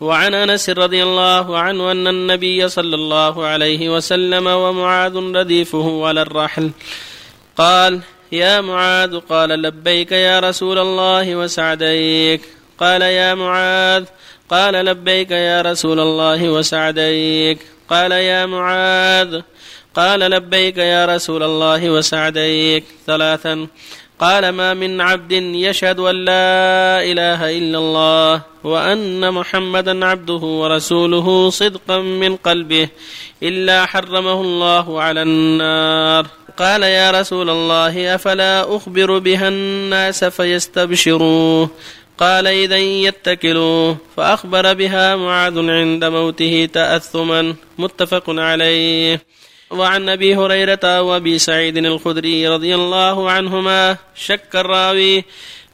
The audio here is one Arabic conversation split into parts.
وعن أنس رضي الله عنه أن النبي صلى الله عليه وسلم ومعاذ رديفه على الرحل. قال يا معاذ قال لبيك يا رسول الله وسعديك. قال يا معاذ قال لبيك يا رسول الله وسعديك. قال يا معاذ قال لبيك يا رسول الله وسعديك. ثلاثا قال ما من عبد يشهد أن لا إله إلا الله وأن محمدا عبده ورسوله صدقا من قلبه إلا حرمه الله على النار. قال يا رسول الله أفلا أخبر بها الناس فيستبشروا قال إذا يتكلوا فأخبر بها معاذ عند موته تاثما. متفق عليه. وعن أبي هريرة وأبي سعيد الخدري رضي الله عنهما شك الراوي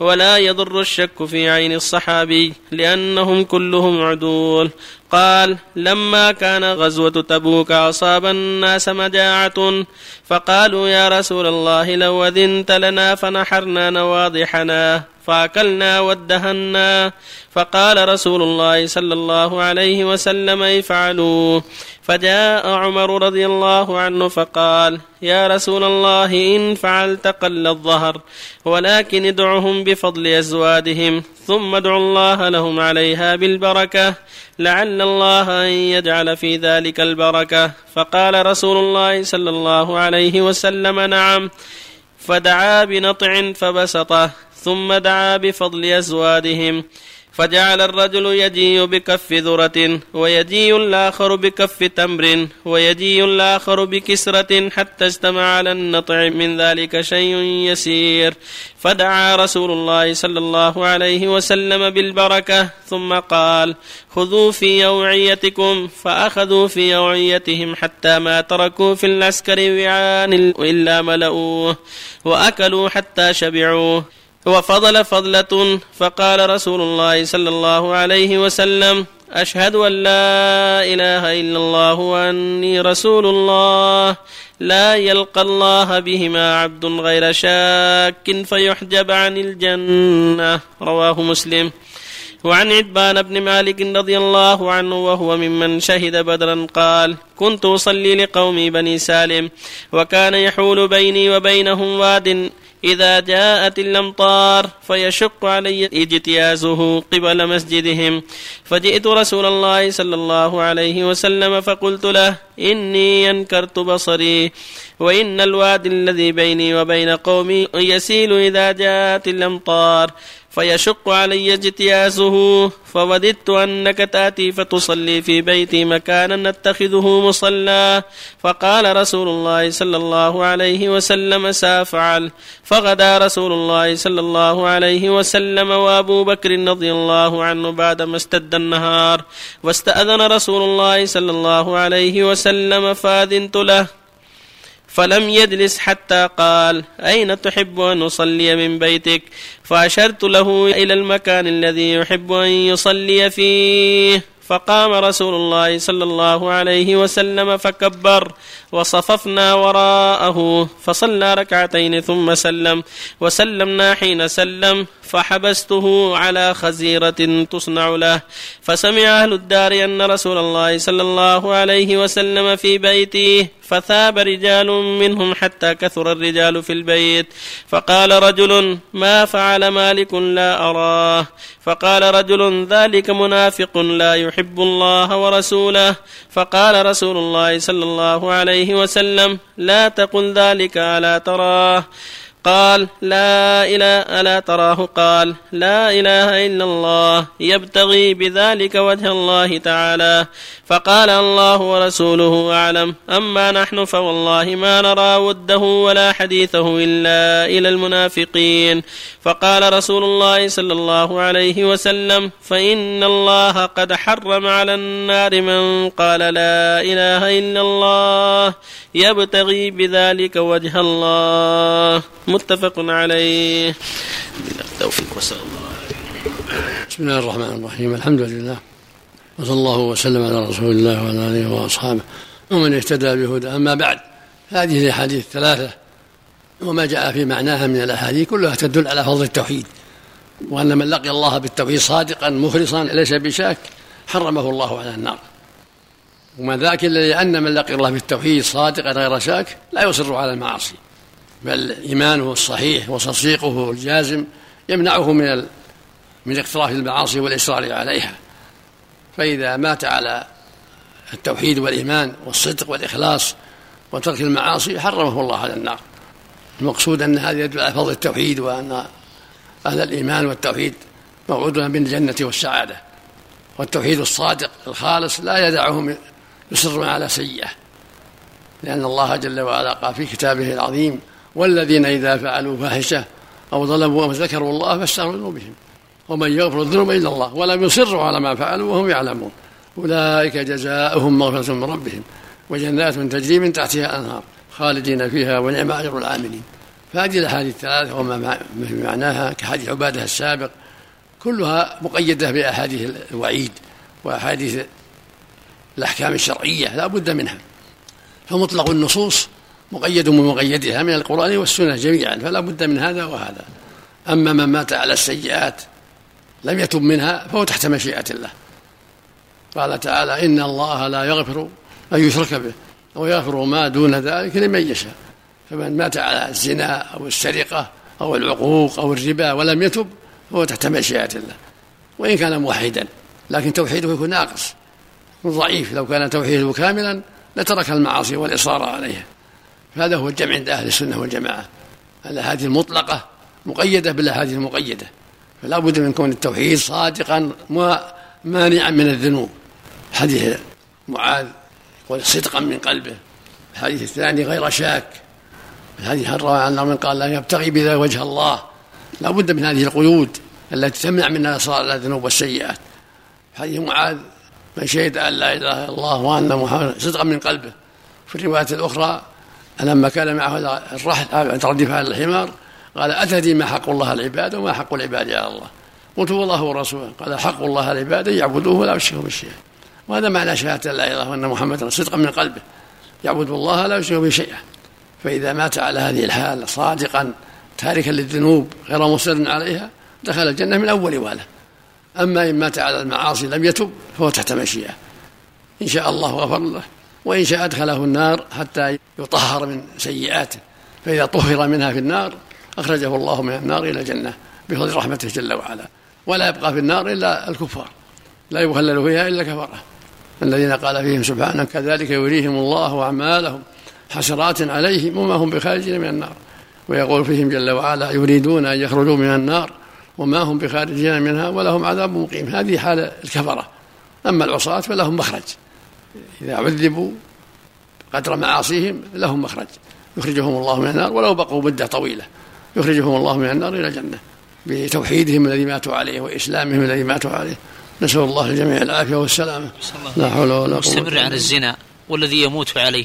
ولا يضر الشك في عين الصحابي لأنهم كلهم عدول قال لما كان غزوة تبوك أصاب الناس مجاعة فقالوا يا رسول الله لو أذنت لنا فنحرنا نواضحنا فأكلنا وادهنا فقال رسول الله صلى الله عليه وسلم افعلوا. فجاء عمر رضي الله عنه فقال يا رسول الله إن فعلت قل الظهر ولكن ادعهم بفضل ازوادهم ثم ادعوا الله لهم عليها بالبركة لعل الله أن يجعل في ذلك البركة. فقال رسول الله صلى الله عليه وسلم نعم. فدعا بنطع فبسطه ثم دعا بفضل ازوادهم فجعل الرجل يجيء بكف ذرة ويجيء الآخر بكف تمر ويجيء الآخر بكسرة حتى اجتمع على النطع. من ذلك شيء يسير. فدعا رسول الله صلى الله عليه وسلم بالبركة ثم قال خذوا في أوعيتكم. فأخذوا في أوعيتهم حتى ما تركوا في العسكر وعان إلا ملؤوه وأكلوا حتى شبعوا وفضل فضلة فقال رسول الله صلى الله عليه وسلم أشهد أن لا إله إلا الله وأني رسول الله. لا يلقى الله بهما عبد غير شاك فيحجب عن الجنة. رواه مسلم. وعن عتبان بن مالك رضي الله عنه وهو ممن شهد بدرا قال كنت أصلي لقومي بني سالم وكان يحول بيني وبينهم واد إذا جاءت الأمطار فيشق علي إجتيازه قبل مسجدهم. فجئت رسول الله صلى الله عليه وسلم فقلت له إني أنكرت بصري. وإن الوادي الذي بيني وبين قومي يسيل إذا جاءت الأمطار فيشق علي اجتيازه فوددت أنك تأتي فتصلي في بيتي مكانا نتخذه مصلى. فقال رسول الله صلى الله عليه وسلم سأفعل. فغدا رسول الله صلى الله عليه وسلم وأبو بكر رضي الله عنه بعدما استد النهار واستأذن رسول الله صلى الله عليه وسلم فأذنت له. فلم يجلس حتى قال أين تحب أن أصلي من بيتك؟ فأشرت له إلى المكان الذي يحب أن يصلي فيه. فقام رسول الله صلى الله عليه وسلم فكبر وصففنا وراءه. فصلى ركعتين ثم سلم. وسلمنا حين سلم. فحبسته على خزيرة تصنع له. فسمع أهل الدار أن رسول الله صلى الله عليه وسلم في بيته. فثاب رجال منهم حتى كثر الرجال في البيت. فقال رجل ما فعل مالك لا أراه. فقال رجل ذلك منافق لا يحب الله ورسوله. فقال رسول الله صلى الله عليه وسلم لا تقل ذلك ألا تراه. قال لا إله ألا تراه؟ قال لا إله إلا الله يبتغي بذلك وجه الله تعالى. فقال الله ورسوله أعلم. أما نحن فوالله ما نرى وده ولا حديثه إلا إلى المنافقين. فقال رسول الله صلى الله عليه وسلم فإن الله قد حرم على النار من قال لا إله إلا الله يبتغي بذلك وجه الله. متفق عليه. التوفيق وصلى الله بسم الله الرحمن الرحيم. الحمد لله وصلى الله وسلم على رسول الله وعلى آله وأصحابه. ومن اهتدى بهدى أما بعد هذه الأحاديث الثلاثة وما جاء في معناها من الأحاديث كلها تدل على فضل التوحيد وأن من لقي الله بالتوحيد صادقا مخلصا ليس بشاك حرمه الله على النار. وما ذاك إلا لأن من لقي الله بالتوحيد صادقا غير شاك لا يصر على المعاصي. بل إيمانه الصحيح وتصديقه الجازم يمنعه من. من اقتراف المعاصي والإصرار عليها فإذا مات على التوحيد والإيمان والصدق والإخلاص وترك المعاصي حرمه الله على النار المقصود أن هذا يدل على فضل التوحيد وأن أهل الإيمان والتوحيد موعودون بالجنة والسعادة والتوحيد الصادق الخالص لا يدعهم يصرون على سيئة لأن الله جل وعلا قال في كتابه العظيم والذين إذا فعلوا فاحشة أو ظلموا أو ذكروا الله فاستغفروا ذنوبهم ومن يغفر الذنوب إلا الله ولم يصروا على ما فعلوا وهم يعلمون أولئك جزاؤهم مغفرة من ربهم وجنات تجري من تحتها الأنهار خالدين فيها ونعم أجر العاملين فهذه الأحاديث الثلاثة وما معناها كحديث عبادة السابق كلها مقيدة بأحاديث الوعيد وأحاديث الأحكام الشرعية لا بد منها فمطلق النصوص مقيد بمقيدها من القرآن والسنة جميعا فلا بد من هذا وهذا. أما من مات على السيئات لم يتب منها فهو تحت مشيئة الله. قال تعالى إن الله لا يغفر أن يشرك به ويغفر ما دون ذلك لمن يشاء. فمن مات على الزنا أو السرقة أو العقوق أو الربا ولم يتب فهو تحت مشيئة الله. وإن كان موحدا لكن توحيده يكون ناقص. ضعيف لو كان توحيده كاملا لترك المعاصي والإصرار عليها هذا هو الجمع عند أهل السنة والجماعة. الأحاديث المطلقة مقيدة بالأحاديث المقيدة. فلا بد من كون التوحيد صادقا مانعا من الذنوب. حديث معاذ يقول صدقا من قلبه. الحديث الثاني غير شاك. الحديث روى عن من قال لا يبتغي بذا وجه الله؟ لا بد من هذه القيود التي تمنع من الاصرار الذنوب والسيئات. حديث معاذ من شهد أن لا إله إلا الله وأن محمدا صدقا من قلبه. في الرواية الأخرى لما كان معه الرحل عند ردف على الحمار قال أتدري ما حق الله العباد وما حق العباد على الله؟ قلت والله ورسوله. قال حق الله العباد يعبدوه ولا يشركوا بالشيء وهذا معنى شهادة لا إله وأن محمدا صدقا من قلبه. يعبد الله لا يشرك به شيئا. فإذا مات على هذه الحال صادقا تاركا للذنوب غير مصر عليها دخل الجنة من أول والة أما إن مات على المعاصي لم يتب فهو تحت مشيئة. إن شاء الله غفر له. وإن شاء أدخله النار حتى يطهر من سيئاته فإذا طهر منها في النار أخرجه الله من النار إلى الجنة بفضل رحمته جل وعلا. ولا يبقى في النار إلا الكفار لا يخلل فيها إلا كفرة الذين قال فيهم سبحانه كذلك يريهم الله أعمالهم حسرات عليهم وما هم بخارجين من النار. ويقول فيهم جل وعلا يريدون أن يخرجوا من النار وما هم بخارجين منها ولهم عذاب مقيم. هذه حال الكفرة. أما العصاة فلهم مخرج. إذا عذبوا قدر معاصيهم لهم مخرج. يخرجهم الله من النار ولو بقوا مدة طويلة. يخرجهم الله من النار إلى الجنة. بتوحيدهم الذي ماتوا عليه وإسلامهم الذي ماتوا عليه. نسأل الله الجميع العافية والسلامة. لا حول ولا قوة مستمر على الزنا والذي يموت عليه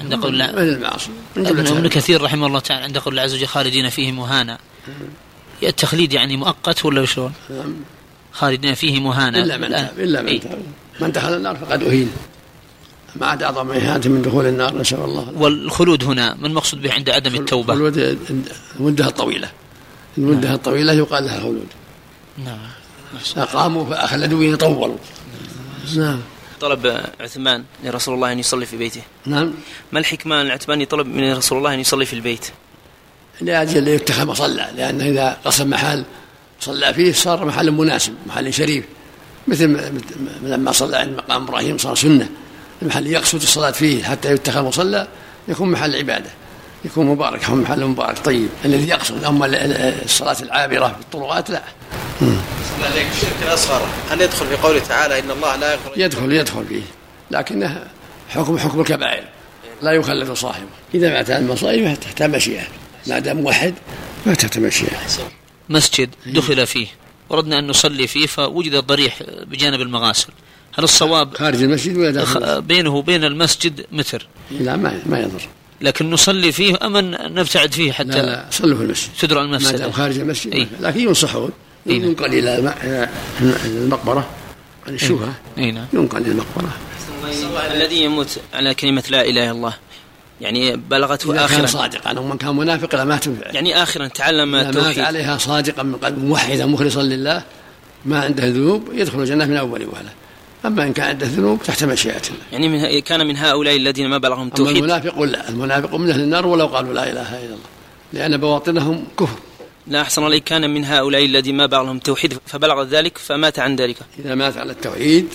عند قول من المعاصي؟ من ابن كثير رحمه الله تعالى عند قول الله عز وجل خالدين فيه مهانا. التخليد يعني مؤقت ولا شلون؟ خالدين فيه مهانا. إلا من تاب إلا من تاب. من دخل النار فقد أهين. ما عاد أعظم إهانة من دخول النار نسأل الله. والخلود هنا ما المقصود به عند عدم التوبة؟ الخلود المدة الطويلة. المدة نعم. الطويلة يقال لها خلود. نعم. أقاموا فأخلدوا يطولوا نعم. طلب عثمان لرسول الله أن يصلي في بيته. نعم. ما الحكمة أن عثمان يطلب من رسول الله أن يصلي في البيت؟ لأجل يتخذ مصلى لأنه إذا قصد محل صلى فيه صار محل مناسب محل شريف مثل لما صلى عند مقام إبراهيم صار سنة المحل يقصد الصلاة فيه حتى يتخذ مصلى يكون محل عبادة يكون مبارك يكون محل مبارك. طيب الذي يقصد أما الصلاة العابرة في الطرقات لا. عليك الشرك الاصغر هل يدخل في قوله تعالى إن الله لا يغفر يدخل يدخل فيه لكنه حكم حكم الكبائر لا يخلد صاحبه. إذا مات المصائب تحت مشيئة. ما دام موحد ما تحت مشيئة. مسجد دخل فيه. وردنا أن نصلي فيه فوجد ضريح بجانب المغاسل. هل الصواب خارج المسجد ولا داخل بينه وبين المسجد متر. لا ما ما يضر. لكن نصلي فيه أم نبتعد فيه حتى لا لا صلوا في المسجد. تدرى المسجد. ما دام خارج المسجد. أي. لكن ينصحون. ينقل إلى المقبرة. عن الشبهة نعم. ينقل إلى المقبرة. الذي يموت على كلمة لا إله إلا الله. يعني بلغته آخرا كان صادقا ومن كان منافقا ما تنفع. يعني آخرا تعلم التوحيد مات عليها صادقا من قلب موحدا مخلصا لله ما عنده ذنوب يدخل الجنة من أول وهلة. أما إن كان عنده ذنوب تحت مشيئة الله. يعني من كان من هؤلاء الذين ما بلغهم أما التوحيد. المنافق لا. المنافق من أهل النار ولو قالوا لا إله إلا الله. لأن بواطنهم كفر. لا أحسن الله كان من هؤلاء الذين ما بلغهم التوحيد فبلغ ذلك فمات عن ذلك. إذا مات على التوحيد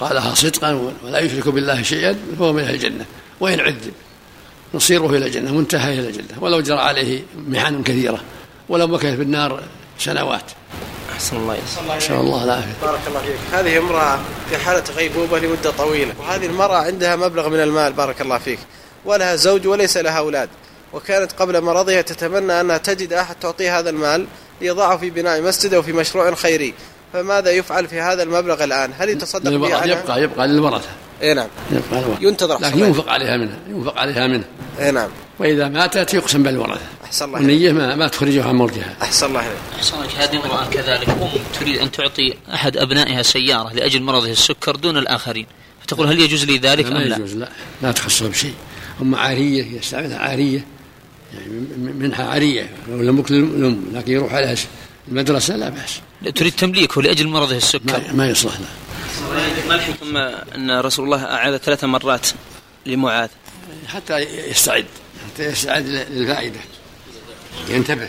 قالها صدقا ولا يشرك بالله شيئا فهو من أهل الجنة. وإن عذب. نصيره إلى الجنة منتهى إلى الجنة. ولو جرى عليه محن كثيرة ولو مكث في النار سنوات. أحسن الله يسلمك نسأل الله العافية بارك الله فيك. هذه امرأة في حالة غيبوبة لمدة طويلة. وهذه المرأة عندها مبلغ من المال بارك الله فيك. ولها زوج وليس لها أولاد. وكانت قبل مرضها تتمنى أنها تجد أحد تعطيه هذا المال ليضعه في بناء مسجد أو في مشروع خيري. فماذا يفعل في هذا المبلغ الآن؟ هل يتصدق به؟ يبقى يبقى للورثة اي نعم. يبقى للورثة ينتظر لكن ينفق عليها منها ينفق عليها منه اي نعم. وإذا ماتت يقسم بالورثة. أحسن الله. والنية ما, ما تخرجها عن ملكها أحسن الله إليك. أحسن الله هذه امرأة كذلك. أم تريد أن تعطي أحد أبنائها سيارة لأجل مرضه السكر دون الآخرين. فتقول هل يجوز لي ذلك أم ما لا؟ يجوز لا. لا تخصها بشيء هم عارية يستعملها عارية. يعني من- منها عارية. ولا ملك للأم لكن يروح عليها المدرسة لا بأس. لا، تريد تمليكه لأجل مرضه السكر. ما, ما يصلح له ما الحكم أن رسول الله أعاد ثلاث مرات لمعاذ؟ حتى يستعد حتى يستعد للفائدة. ينتبه.